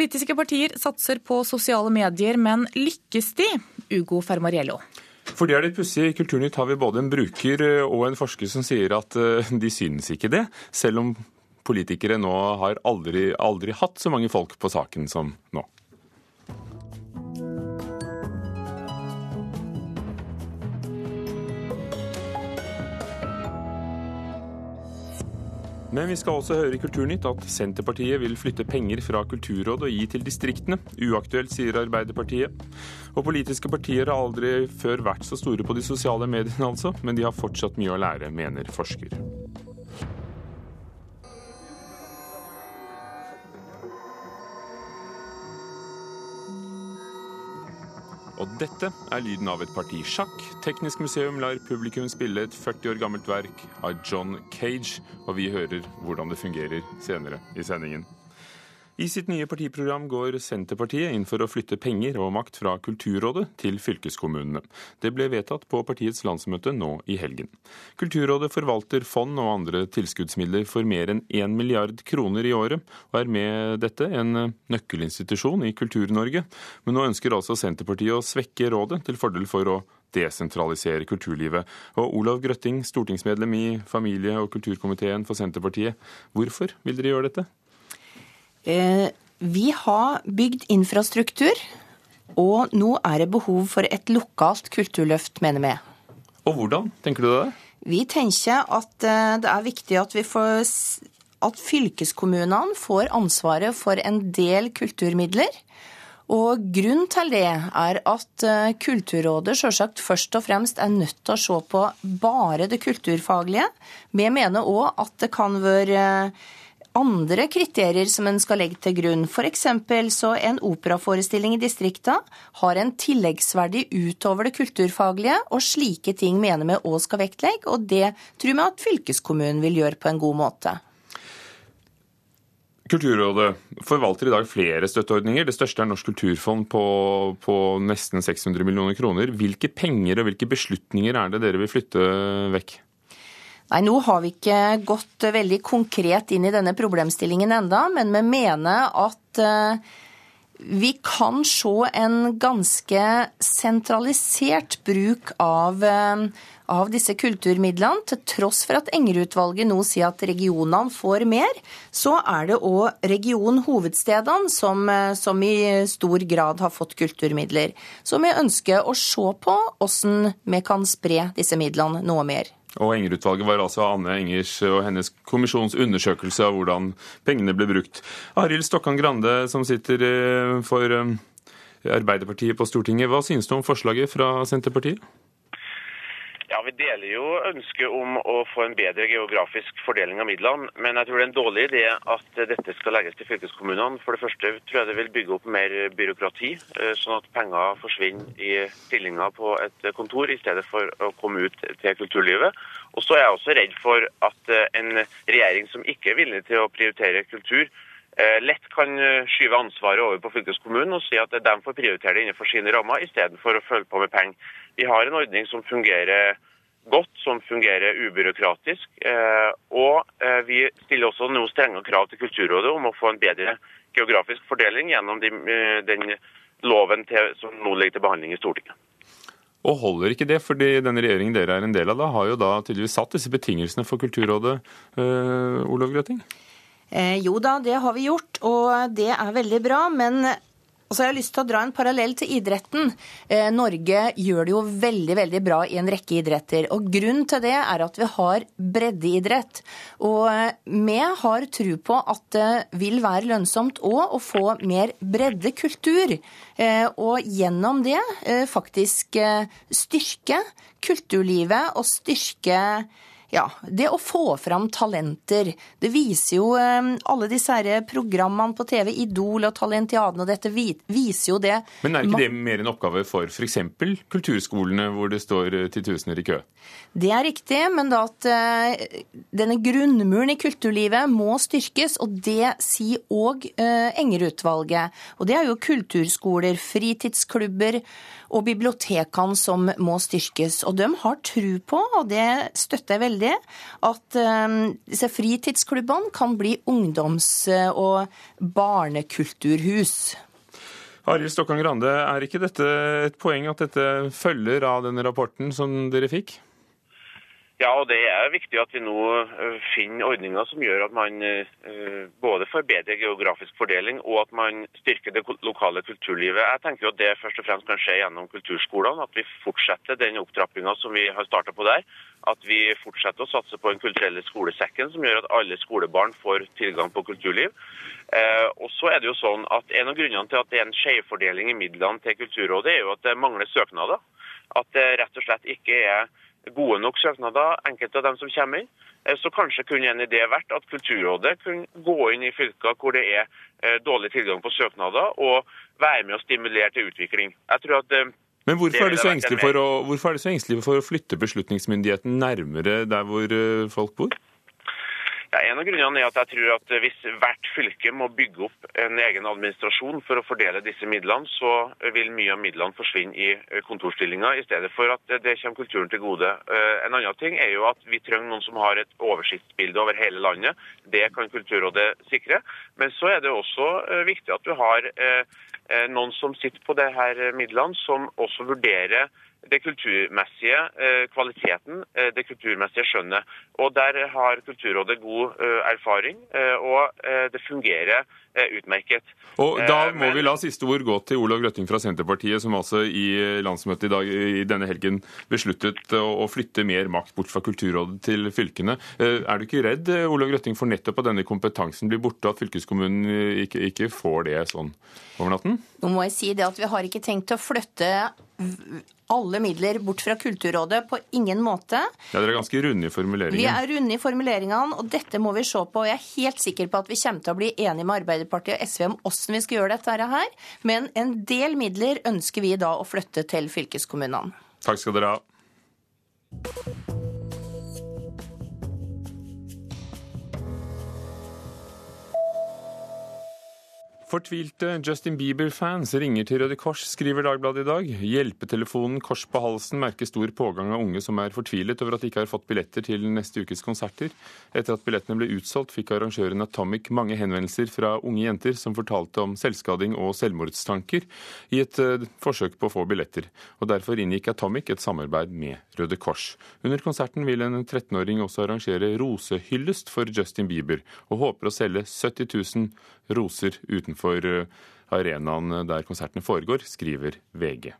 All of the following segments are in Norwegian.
Politiske partier satser på sosiale medier, men lykkes de? Ugo Fermariello. For det er litt pussig. I Kulturnytt har vi både en bruker og en forsker som sier at eh, de synes ikke det, selv om politikere nå har aldri, aldri hatt så mange folk på saken som nå. Men vi skal også høre i Kulturnytt at Senterpartiet vil flytte penger fra Kulturrådet og gi til distriktene. Uaktuelt, sier Arbeiderpartiet. Og politiske partier har aldri før vært så store på de sosiale mediene, altså. Men de har fortsatt mye å lære, mener forsker. Og dette er lyden av et parti sjakk. Teknisk museum lar publikum spille et 40 år gammelt verk av John Cage, og vi hører hvordan det fungerer senere i sendingen. I sitt nye partiprogram går Senterpartiet inn for å flytte penger og makt fra Kulturrådet til fylkeskommunene. Det ble vedtatt på partiets landsmøte nå i helgen. Kulturrådet forvalter fond og andre tilskuddsmidler for mer enn 1 milliard kroner i året, og er med dette en nøkkelinstitusjon i Kultur-Norge. Men nå ønsker altså Senterpartiet å svekke rådet til fordel for å desentralisere kulturlivet. Og Olav Grøtting, stortingsmedlem i familie- og kulturkomiteen for Senterpartiet. Hvorfor vil dere gjøre dette? Eh, vi har bygd infrastruktur, og nå er det behov for et lokalt kulturløft, mener vi. Og hvordan tenker du det? Vi tenker at eh, det er viktig at, får, at fylkeskommunene får ansvaret for en del kulturmidler. Og Grunnen til det er at eh, Kulturrådet sjølsagt først og fremst er nødt til å se på bare det kulturfaglige. Vi mener òg at det kan være andre kriterier som en skal legge til grunn. F.eks. så en operaforestilling i distrikta har en tilleggsverdi utover det kulturfaglige, og slike ting mener vi òg skal vektlegge, og det tror vi at fylkeskommunen vil gjøre på en god måte. Kulturrådet forvalter i dag flere støtteordninger. Det største er Norsk kulturfond på, på, nesten 600 millioner kroner. Hvilke penger og hvilke beslutninger er det dere vil flytte vekk? Nei, Nå har vi ikke gått veldig konkret inn i denne problemstillingen enda, men vi mener at eh, vi kan se en ganske sentralisert bruk av, eh, av disse kulturmidlene. Til tross for at Enger-utvalget nå sier at regionene får mer, så er det òg regionhovedstedene som, eh, som, i stor grad har fått kulturmidler. Så vi ønsker å se på hvordan vi kan spre disse midlene noe mer. Og Enger-utvalget var altså Anne Engers og hennes kommisjons undersøkelse av hvordan pengene ble brukt. Arild Stokkan Grande, som sitter eh, for eh, Arbeiderpartiet på Stortinget, hva synes du om forslaget fra Senterpartiet? Ja, Vi deler jo ønsket om å få en bedre geografisk fordeling av midlene. Men jeg tror det er en dårlig idé at dette skal legges til fylkeskommunene. For det første tror jeg det vil bygge opp mer byråkrati, eh, sånn at penger forsvinner i stillinger på et kontor i stedet for å komme ut til kulturlivet. Og så er jeg også redd for at eh, en regjering som ikke er villig til å prioritere kultur, lett kan skyve ansvaret over på fylkeskommunen og si at de får prioritere det innenfor sine rammer, istedenfor å følge på med penger. Vi har en ordning som fungerer godt, som fungerer ubyråkratisk. Eh, og eh, vi stiller også nå strenge krav til Kulturrådet om å få en bedre geografisk fordeling gjennom eh, den loven som nå ligger til behandling i Stortinget. Og holder ikke det, fordi denne regjeringen dere er en del av, da, har jo da tydeligvis satt disse betingelsene for Kulturrådet, øh, Olav Grøting? Eh, jo da, det har vi gjort, og det er veldig bra. Men og så har jeg lyst til å dra en parallell til idretten. Eh, Norge gjør det jo veldig veldig bra i en rekke idretter. og Grunnen til det er at vi har breddeidrett. Og eh, vi har tro på at det vil være lønnsomt òg å få mer breddekultur. Eh, og gjennom det faktisk styrke kulturlivet og styrke ja, det å få fram talenter. Det viser jo eh, alle disse her programmene på TV, Idol og Talentiaden og dette, viser jo det. Men er ikke det mer en oppgave for f.eks. kulturskolene, hvor det står eh, titusener i kø? Det er riktig, men da at uh, denne grunnmuren i kulturlivet må styrkes, og det sier òg Enger-utvalget. Og det er jo kulturskoler, fritidsklubber og bibliotekene som må styrkes. Og de har tro på, og det støtter jeg veldig veldig at disse fritidsklubbene kan bli ungdoms- og barnekulturhus. Arild Stokkan Grande, er ikke dette et poeng at dette følger av denne rapporten som dere fikk? Ja, og det er viktig at vi nå eh, finner ordninger som gjør at man eh, både får bedre geografisk fordeling og at man styrker det lokale kulturlivet. Jeg tenker at det først og fremst kan skje gjennom kulturskolene. At vi fortsetter den opptrappinga som vi har starta på der. At vi fortsetter å satse på Den kulturelle skolesekken, som gjør at alle skolebarn får tilgang på kulturliv. Eh, og så er det jo sånn at En av grunnene til at det er en skjevfordeling i midlene til Kulturrådet, er jo at det mangler søknader. At det rett og slett ikke er gode nok søknader, enkelte av dem som kommer inn. Eh, så kanskje kunne en idé vært at Kulturrådet kunne gå inn i fylker hvor det er eh, dårlig tilgang på søknader, og være med å stimulere til utvikling. Jeg tror at eh, men hvorfor er, å, hvorfor er, du så engstelig for å flytte beslutningsmyndigheten nærmere der hvor folk bor? Ja, en av grunnene er at jeg tror at Hvis hvert fylke må bygge opp en egen administrasjon for å fordele disse midlene, så vil mye av midlene forsvinne i eh, kontorstillinger, i stedet for at det kommer kulturen til gode. Eh, en annen ting er jo at Vi trenger noen som har et oversiktsbilde over hele landet. Det kan Kulturrådet sikre. Men så er det også eh, viktig at du har noen som sitter på disse midlene, som også vurderer det kulturmessige eh, kvaliteten, eh, det kulturmessige skjønnet. Og Der har Kulturrådet god eh, erfaring, og det fungerer utmerket. Og Da må Men... vi la siste ord gå til Olav Grøtting fra Senterpartiet, som altså i landsmøtet i, dag, i denne helgen besluttet å flytte mer makt bort fra Kulturrådet til fylkene. Er du ikke redd Olav Grøtting, for nettopp at denne kompetansen blir borte, at fylkeskommunen ikke, ikke får det sånn over natten? Nå må jeg si det at Vi har ikke tenkt å flytte alle midler bort fra Kulturrådet. På ingen måte. Ja, Dere er ganske runde i formuleringene? Vi er runde i formuleringene, og dette må vi se på. Jeg er helt sikker på at vi kommer til å bli enige med Arbeiderpartiet og SV om hvordan vi skal gjøre dette her. Men en del midler ønsker vi da å flytte til fylkeskommunene. Takk skal dere ha. Fortvilte Justin Bieber-fans ringer til Røde Kors, skriver Dagbladet i dag. Hjelpetelefonen Kors på halsen merker stor pågang av unge som er fortvilet over at de ikke har fått billetter til neste ukes konserter. Etter at billettene ble utsolgt, fikk arrangøren Atomic mange henvendelser fra unge jenter som fortalte om selvskading og selvmordstanker i et uh, forsøk på å få billetter. Og Derfor inngikk Atomic et samarbeid med Røde Kors. Under konserten vil en 13-åring også arrangere rosehyllest for Justin Bieber, og håper å selge 70 000 roser utenfor eh, arenaen der konsertene foregår, skriver VG.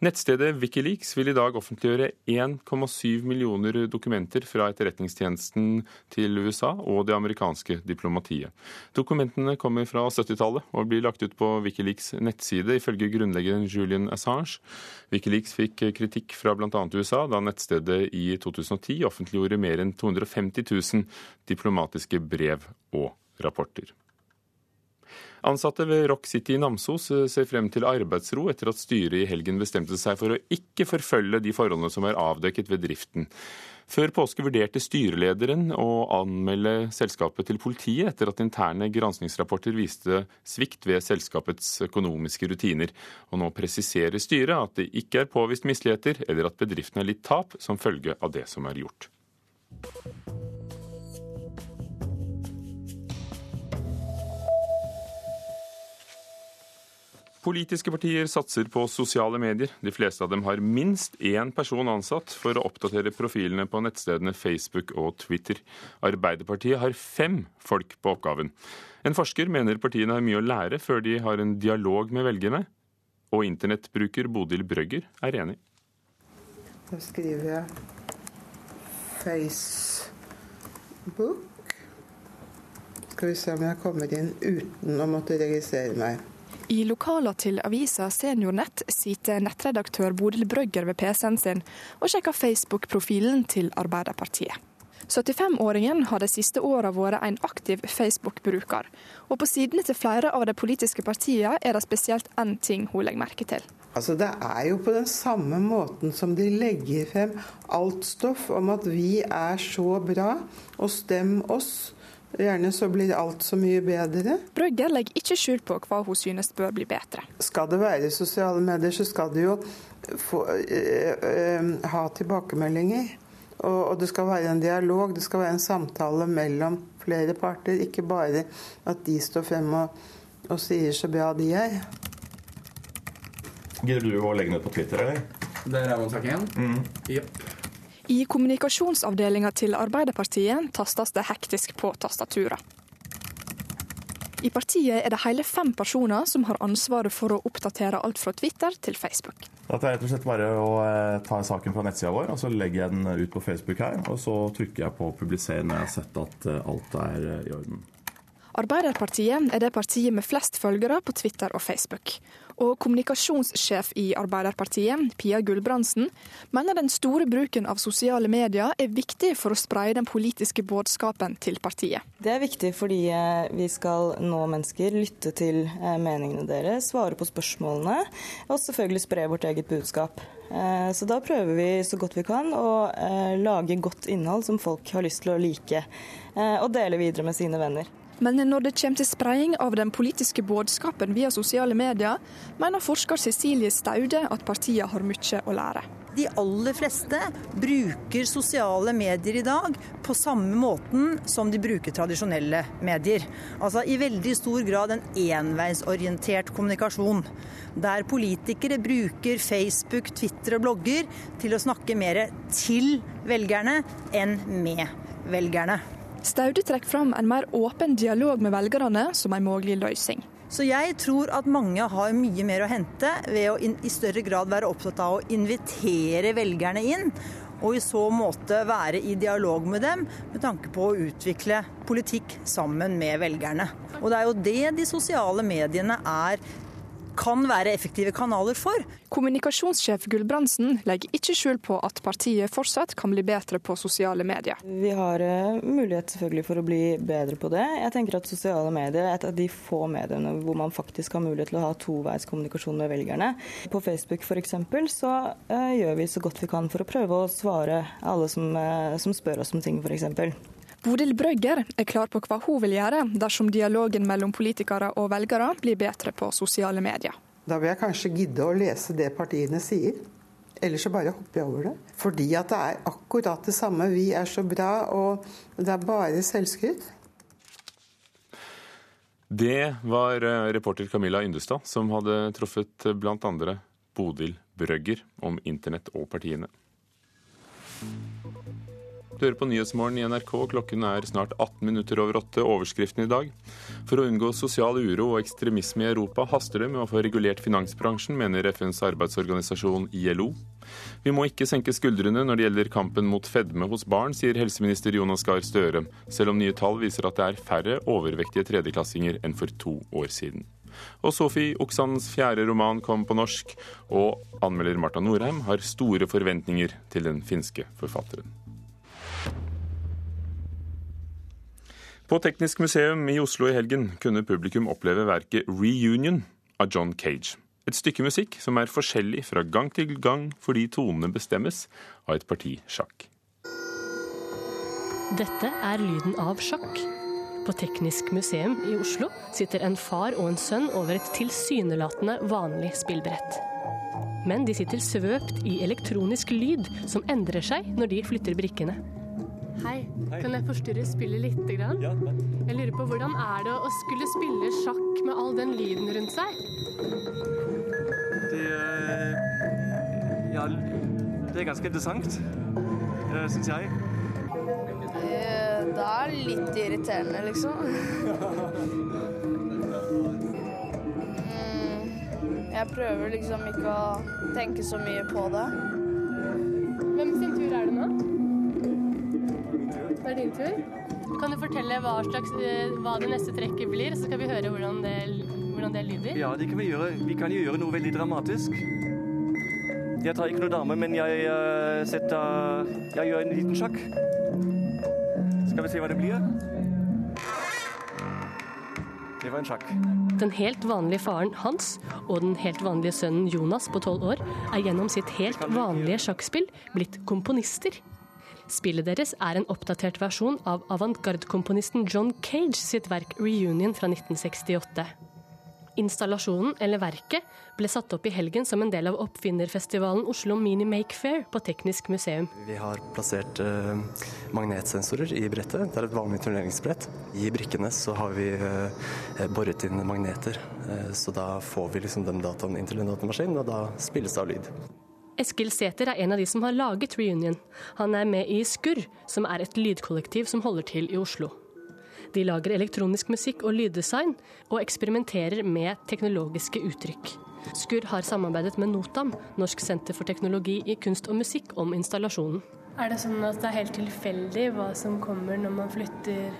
Nettstedet Wikileaks vil i dag offentliggjøre 1,7 millioner dokumenter fra etterretningstjenesten til USA og det amerikanske diplomatiet. Dokumentene kommer fra 70-tallet og blir lagt ut på Wikileaks nettside, ifølge grunnleggeren Julian Assange. Wikileaks fikk kritikk fra bl.a. USA da nettstedet i 2010 offentliggjorde mer enn 250 000 diplomatiske brev og rapporter. Ansatte ved Rock City i Namsos eh, ser frem til arbeidsro etter at styret i helgen bestemte seg for å ikke forfølge de forholdene som er avdekket ved driften. Før påske vurderte styrelederen å anmelde selskapet til politiet etter at interne granskingsrapporter viste svikt ved selskapets økonomiske rutiner. Og nå presiserer styret at det ikke er påvist misligheter eller at bedriften er litt tap som følge av det som er gjort. Politiske partier satser på sosiale medier. De fleste av dem har minst én person ansatt for å oppdatere profilene på nettstedene Facebook og Twitter. Arbeiderpartiet har fem folk på oppgaven. En forsker mener partiene har mye å lære før de har en dialog med velgerne. Og internettbruker Bodil Brøgger er enig. Da skriver jeg Facebook. Skal vi se om jeg kommer inn uten å måtte registrere meg. I lokala til avisa Seniornett sitter nettredaktør Bodil Brøgger ved PC-en sin og sjekker Facebook-profilen til Arbeiderpartiet. 75-åringen har de siste åra vært en aktiv Facebook-bruker, og på sidene til flere av de politiske partiene er det spesielt én ting hun legger merke til. Altså Det er jo på den samme måten som de legger frem alt stoff om at vi er så bra, og stem oss. Gjerne så blir alt så mye bedre. Brøgger legger ikke skjul på hva hun synes bør bli bedre. Skal det være sosiale medier, så skal det jo få, øh, øh, ha tilbakemeldinger. Og, det skal være en dialog, det skal være en samtale mellom flere parter. Ikke bare at de står frem og, og sier så bra de er. Gidder du å legge ned på Twitter, eller? Det er sak én? Mm. Yep. I kommunikasjonsavdelinga til Arbeiderpartiet tastes det hektisk på tastaturet. I partiet er det hele fem personer som har ansvaret for å oppdatere alt fra Twitter til Facebook. Det er rett og slett bare å eh, ta saken fra nettsida vår, og så legger jeg den ut på Facebook her. Og så trykker jeg på 'publiser' når jeg har sett at eh, alt er eh, i orden. Arbeiderpartiet er det partiet med flest følgere på Twitter og Facebook. Og kommunikasjonssjef i Arbeiderpartiet, Pia Gulbrandsen, mener den store bruken av sosiale medier er viktig for å spreie den politiske budskapen til partiet. Det er viktig fordi eh, vi skal nå mennesker, lytte til eh, meningene deres, svare på spørsmålene og selvfølgelig spre vårt eget budskap. Eh, så da prøver vi så godt vi kan å lage godt innhold som folk har lyst til å like, og dele videre med sine venner. Men når det kommer til spredning av den politiske budskapen via sosiale medier, mener forsker Cecilie Staude at partiene har mye å lære. De aller fleste bruker sosiale medier i dag på samme måten som de bruker tradisjonelle medier. Altså i veldig stor grad en enveisorientert kommunikasjon. Der politikere bruker Facebook, Twitter og blogger til å snakke mer til velgerne enn med velgerne. Staude trekker fram en mer åpen dialog med velgerne som en mulig løsning. Så jeg tror at mange har mye mer å hente ved å i større grad være opptatt av å invitere velgerne inn. Og i så måte være i dialog med dem med tanke på å utvikle politikk sammen med velgerne. Og det er jo det de sosiale mediene er kan være effektive kanaler for. Kommunikasjonssjef Gulbrandsen legger ikke skjul på at partiet fortsatt kan bli bedre på sosiale medier. Vi har uh, mulighet selvfølgelig for å bli bedre på det. Jeg tenker at sosiale medier er et av de få mediene hvor man faktisk har mulighet til å ha toveiskommunikasjon med velgerne. På Facebook f.eks. så uh, gjør vi så godt vi kan for å prøve å svare alle som, uh, som spør oss om ting f.eks. Bodil Brøgger er klar på hva hun vil gjøre dersom dialogen mellom politikere og velgere blir bedre på sosiale medier. Da vil jeg kanskje gidde å lese det partiene sier. Ellers så bare hopper jeg over det. Fordi at det er akkurat det samme. Vi er så bra, og det er bare selvskryt. Det var eh, reporter Camilla Yndestad som hadde truffet bl.a. Bodil Brøgger om internett og partiene. Du hører på Nyhetsmorgen i NRK. Klokken er snart 18 minutter over åtte. Overskriften i dag. For å unngå sosial uro og ekstremisme i Europa haster det med å få regulert finansbransjen, mener FNs arbeidsorganisasjon ILO. Vi må ikke senke skuldrene når det gjelder kampen mot fedme hos barn, sier helseminister Jonas Gahr Støre, selv om nye tall viser at det er færre overvektige tredjeklassinger enn for to år siden. Og Sofie Oksands fjerde roman kom på norsk, og anmelder Marta Norheim har store forventninger til den finske forfatteren. På Teknisk museum i Oslo i helgen kunne publikum oppleve verket 'Reunion' av John Cage. Et stykke musikk som er forskjellig fra gang til gang fordi tonene bestemmes av et parti sjakk. Dette er lyden av sjakk. På Teknisk museum i Oslo sitter en far og en sønn over et tilsynelatende vanlig spillbrett. Men de sitter svøpt i elektronisk lyd som endrer seg når de flytter brikkene. Hei. Kan jeg forstyrre spillet litt? Grann? Jeg lurer på hvordan er det å skulle spille sjakk med all den lyden rundt seg? Det Ja, det er ganske interessant, syns jeg. Det er litt irriterende, liksom. Mm, jeg prøver liksom ikke å tenke så mye på det. Det er din tur. Kan du fortelle hva, slags, eh, hva det neste trekket blir, så skal vi høre hvordan det, hvordan det lyder? Ja, det kan vi gjøre. Vi kan jo gjøre noe veldig dramatisk. Jeg tar ikke noe dame, men jeg uh, setter Jeg gjør en liten sjakk. Skal vi se hva det blir? Det var en sjakk. Den helt vanlige faren Hans og den helt vanlige sønnen Jonas på tolv år er gjennom sitt helt vanlige sjakkspill blitt komponister. Spillet deres er en oppdatert versjon av avantgarde-komponisten John Cage sitt verk 'Reunion' fra 1968. Installasjonen, eller verket, ble satt opp i helgen som en del av oppfinnerfestivalen Oslo Mini Make Fair på Teknisk museum. Vi har plassert eh, magnetsensorer i brettet. Det er et vanlig turneringsbrett. I brikkene så har vi eh, boret inn magneter, eh, så da får vi liksom den dataen inn til en datamaskin, og da spilles det av lyd. Eskil Sæther er en av de som har laget Reunion. Han er med i Skurr, som er et lydkollektiv som holder til i Oslo. De lager elektronisk musikk og lyddesign, og eksperimenterer med teknologiske uttrykk. Skurr har samarbeidet med NOTAM, Norsk senter for teknologi i kunst og musikk, om installasjonen. Er det sånn at det er helt tilfeldig hva som kommer når man flytter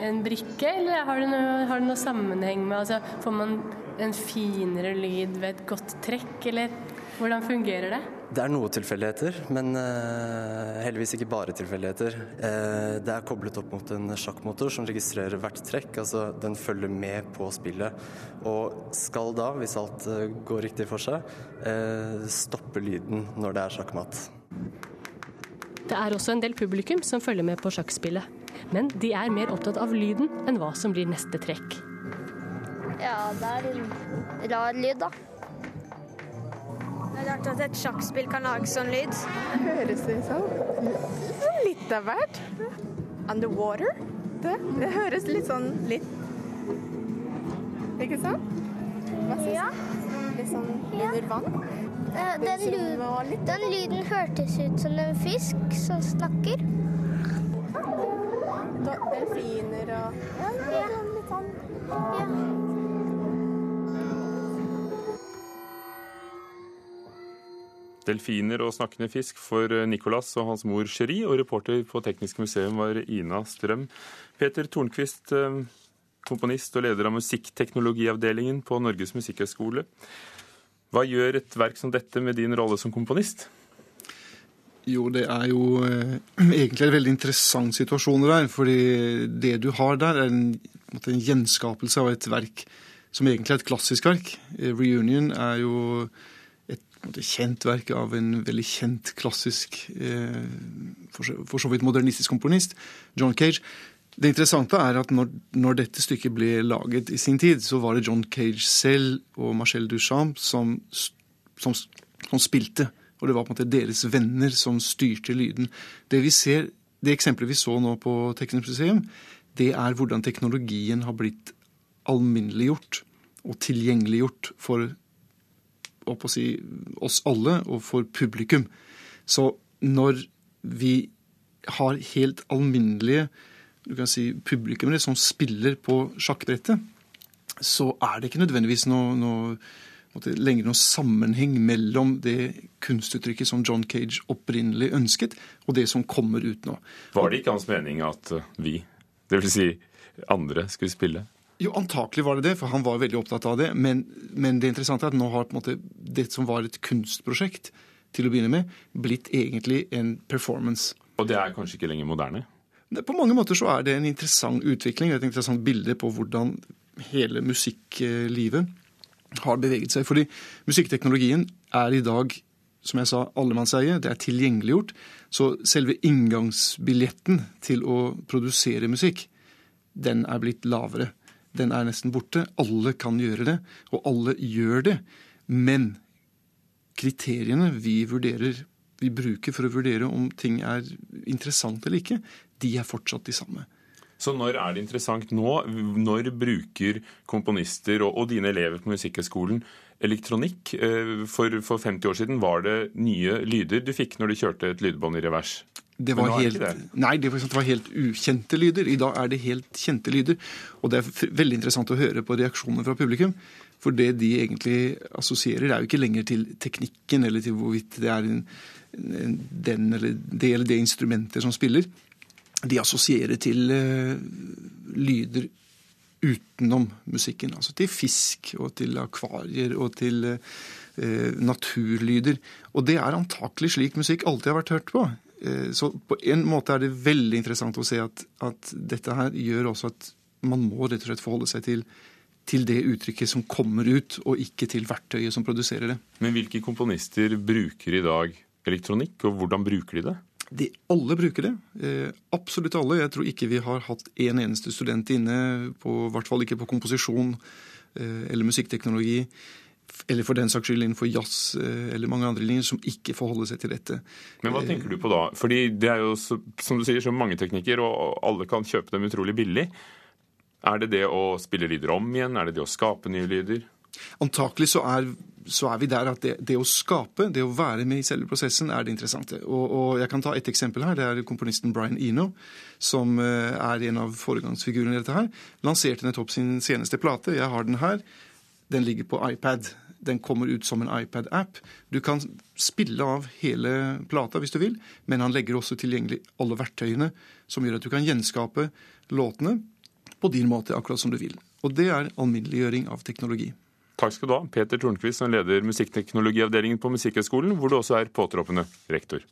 en brikke, eller har det noe, har det noe sammenheng med altså, Får man en finere lyd ved et godt trekk, eller hvordan fungerer det? Det er noe tilfeldigheter, men uh, heldigvis ikke bare tilfeldigheter. Uh, det er koblet opp mot en sjakkmotor som registrerer hvert trekk. altså Den følger med på spillet. Og skal da, hvis alt uh, går riktig for seg, stoppe lyden når det er sjakkmatt. Det er også en del publikum som følger med på sjakkspillet. Men de er mer opptatt av lyden enn hva som blir neste trekk. Ja, det er en rar lyd, da. Det er rart at et sjakkspill kan lage sånn lyd. Høres det sånn? Litt av hvert. Underwater. Det, det høres litt sånn litt Ikke sant? Hva syns ja. du? Litt sånn under vann? Eh, den, lyd, den, lyden hørtes ut som en fisk som snakker. Delfiner og Ja, ja. litt sånn. Ja. Delfiner og snakkende fisk for eh, Nicolas og hans mor Cherie, og reporter på Teknisk museum var Ina Strøm. Peter Tornquist, eh, komponist og leder av musikkteknologiavdelingen på Norges musikkhøgskole. Hva gjør et verk som dette med din rolle som komponist? Jo, det er jo eh, egentlig en veldig interessant situasjon der. fordi det du har der, er en, en gjenskapelse av et verk som egentlig er et klassisk verk. Reunion er jo kjent verk av en veldig kjent klassisk, eh, for så vidt modernistisk komponist, John Cage. Det interessante er at når, når, dette stykket ble laget i sin tid, så var det John Cage selv og Marcel Duchamp som, som, som spilte. Og det var på en måte deres venner som styrte lyden. Det vi ser, det eksempelet vi så nå på Teknisk museum, det er hvordan teknologien har blitt alminneliggjort og tilgjengeliggjort for å si, oss alle og for publikum. Så når vi har helt alminnelige du kan si, publikummere som spiller på sjakkbrettet, så er det ikke nødvendigvis noe, noe måtte, lenger noen sammenheng mellom det kunstuttrykket som John Cage opprinnelig ønsket, og det som kommer ut nå. Var det ikke hans mening at vi, dvs. Si andre, skulle spille? Jo, antakelig var det det, for han var veldig opptatt av det. Men, men det interessante er at nå har måte det som var et kunstprosjekt til å begynne med, blitt egentlig en performance. Og det er kanskje ikke lenger moderne? På mange måter så er det en interessant utvikling, et interessant bilde på hvordan hele musikklivet har beveget seg. Fordi musikkteknologien er i dag, som jeg sa, allemannseie. Det er tilgjengeliggjort. Så selve inngangsbilletten til å produsere musikk, den er blitt lavere den er nesten borte. Alle kan gjøre det, og alle gjør det. Men kriteriene vi vurderer, vi bruker for å vurdere om ting er interessant eller ikke, de er fortsatt de samme. Så når er det interessant nå? Når bruker komponister og, og dine elever på Musikkhøgskolen elektronikk? Eh, for, for 50 år siden var det nye lyder du fikk når du kjørte et lydbånd i revers. Det var, helt, det. Nei, det var helt ukjente lyder. I dag er det helt kjente lyder. Og det er veldig interessant å høre på reaksjonene fra publikum. For det de egentlig assosierer, er jo ikke lenger til teknikken eller til hvorvidt det er en, en, den eller det eller det instrumentet som spiller. De assosierer til uh, lyder utenom musikken. Altså til fisk og til akvarier og til uh, naturlyder. Og det er antakelig slik musikk alltid har vært hørt på. Eh, så på en måte er det veldig interessant å se at, at, dette her gjør også at man må rett og slett forholde seg til, til det uttrykket som kommer ut, og ikke til verktøyet som produserer det. Men hvilke komponister bruker i dag elektronikk, og hvordan bruker de det? De, alle bruker det. Eh, absolutt alle. Jeg tror ikke vi har hatt en eneste student inne, på, i hvert fall ikke på komposisjon, eller musikkteknologi, eller for den saks skyld innenfor jazz eller mange andre linjer, som ikke forholder seg til dette. Men hva tenker du på da? Fordi det er jo, som du sier, så mange teknikker, og alle kan kjøpe dem utrolig billig. Er det det å spille lyder om igjen? Er det det å skape nye lyder? Antakelig så er, så er vi der at det, det, å skape, det å være med i selve prosessen, er det interessante. Og, og, Jeg kan ta et eksempel her. Det er komponisten Brian Eno, som eh, er en av foregangsfigurene i dette her. Lanserte nettopp sin seneste plate. Jeg har den her. Den ligger på iPad. Den kommer ut som en iPad-app. Du kan spille av hele plata hvis du vil, men han legger også tilgjengelig alle verktøyene som gjør at du kan gjenskape låtene på din måte, akkurat som du vil. Og det er alminneliggjøring av teknologi. Takk skal du ha, Peter Tornquist, som leder musikkteknologiavdelingen på Musikkhøgskolen, hvor du også er påtroppende rektor.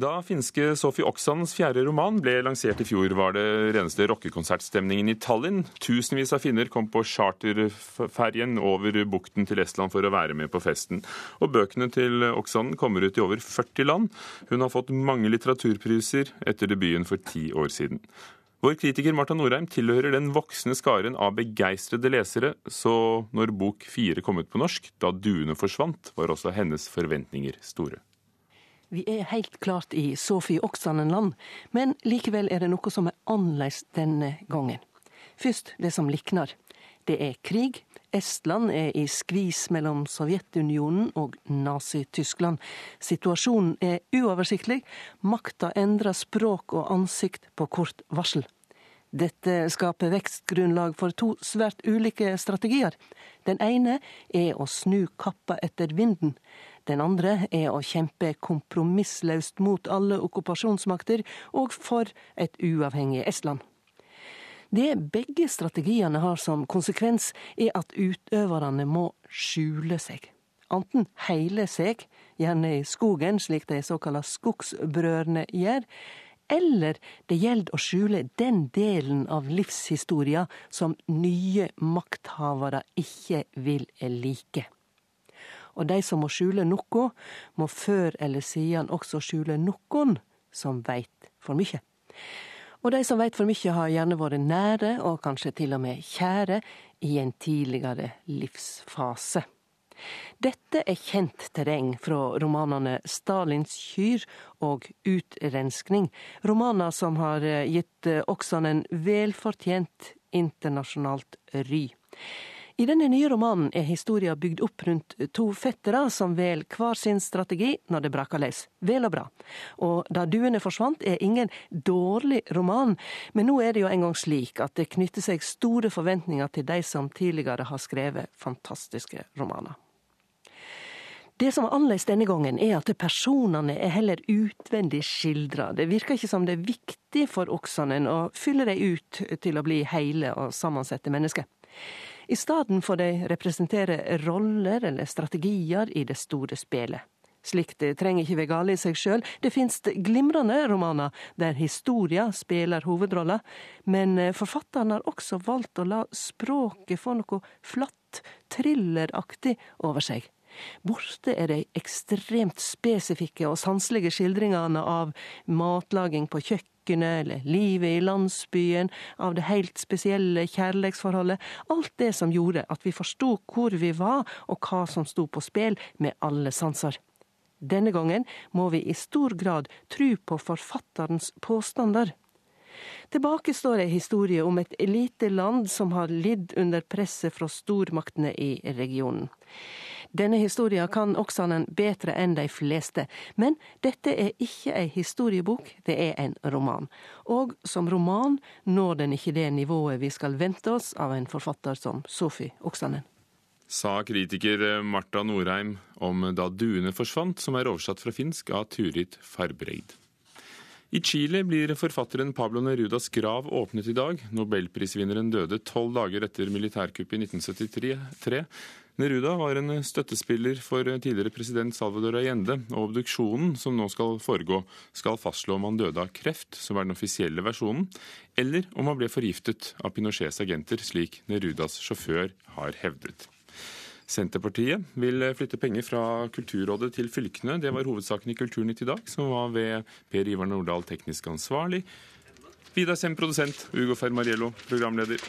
Da finske Sofie Oksans fjerde roman ble lansert i fjor, var det reneste rockekonsertstemningen i Tallinn. Tusenvis av finner kom på charterferjen over bukten til Estland for å være med på festen. Og bøkene til Oksan kommer ut i over 40 land. Hun har fått mange litteraturpriser etter debuten for ti år siden. Vår kritiker Marta Norheim tilhører den voksne skaren av begeistrede lesere, så når bok fire kom ut på norsk, da duene forsvant, var også hennes forventninger store. Vi er helt klart i Sofie Oksanen-land, men likevel er det noe som er annerledes denne gangen. Først det som likner. Det er krig. Estland er i skvis mellom Sovjetunionen og Nazi-Tyskland. Situasjonen er uoversiktlig. Makta endrer språk og ansikt på kort varsel. Dette skaper vekstgrunnlag for to svært ulike strategier. Den ene er å snu kappa etter vinden. Den andre er å kjempe kompromissløst mot alle okkupasjonsmakter og for et uavhengig Estland. Det begge strategiene har som konsekvens, er at utøverne må skjule seg. Anten heile seg, gjerne i skogen, slik de såkalte skogsbrødrene gjør, eller det gjelder å skjule den delen av livshistoria som nye makthavere ikke vil like og de som må skjule noe, må før eller siden også skjule noen som veit for mye. Og de som veit for mye, har gjerne vært nære, og kanskje til og med kjære, i en tidligere livsfase. Dette er kjent terreng fra romanene Stalins kyr og Utrenskning, romaner som har gitt Oksan en velfortjent internasjonalt ry. I denne nye romanen er historia bygd opp rundt to fettere som vel hver sin strategi når det braker løs. Vel og bra. Og Da duene forsvant er ingen dårlig roman, men nå er det jo engang slik at det knytter seg store forventninger til de som tidligere har skrevet fantastiske romaner. Det som er annerledes denne gangen, er at personene er heller utvendig skildra. Det virker ikke som det er viktig for oksene å fylle dem ut til å bli hele og sammensette mennesker. I stedet får de representere roller eller strategier i det store spelet. Slikt trenger ikke være gale i seg sjøl. Det finnes glimrende romaner der historia spiller hovedrolla, men forfatteren har også valgt å la språket få noe flatt, thrilleraktig over seg. Borte er de ekstremt spesifikke og sanselige skildringene av matlaging på kjøkkenet eller livet i landsbyen, av det helt spesielle kjærlighetsforholdet. alt det som gjorde at vi forsto hvor vi var og hva som sto på spill med alle sanser. Denne gangen må vi i stor grad tru på forfatterens påstander. Tilbake står ei historie om et lite land som har lidd under presset fra stormaktene i regionen. Denne historien kan Oksanen bedre enn de fleste, men dette er ikke ei historiebok, det er en roman. Og som roman når den ikke det nivået vi skal vente oss av en forfatter som Sofi Oksanen. Sa kritiker Marta Norheim om Da duene forsvant, som er oversatt fra finsk av Turid Farbreid. I Chile blir forfatteren Pablo Nerudas grav åpnet i dag. Nobelprisvinneren døde tolv dager etter militærkuppet i 1973. Neruda var en støttespiller for tidligere president Salvador Allende, og obduksjonen som nå skal foregå, skal fastslå om han døde av kreft, som er den offisielle versjonen, eller om han ble forgiftet av Pinochets agenter, slik Nerudas sjåfør har hevdet. Senterpartiet vil flytte penger fra Kulturrådet til fylkene. Det var hovedsaken i Kulturnytt i dag, som var ved Per Ivar Nordahl, teknisk ansvarlig. Vidar Sem, produsent. Ugo Fermariello, programleder.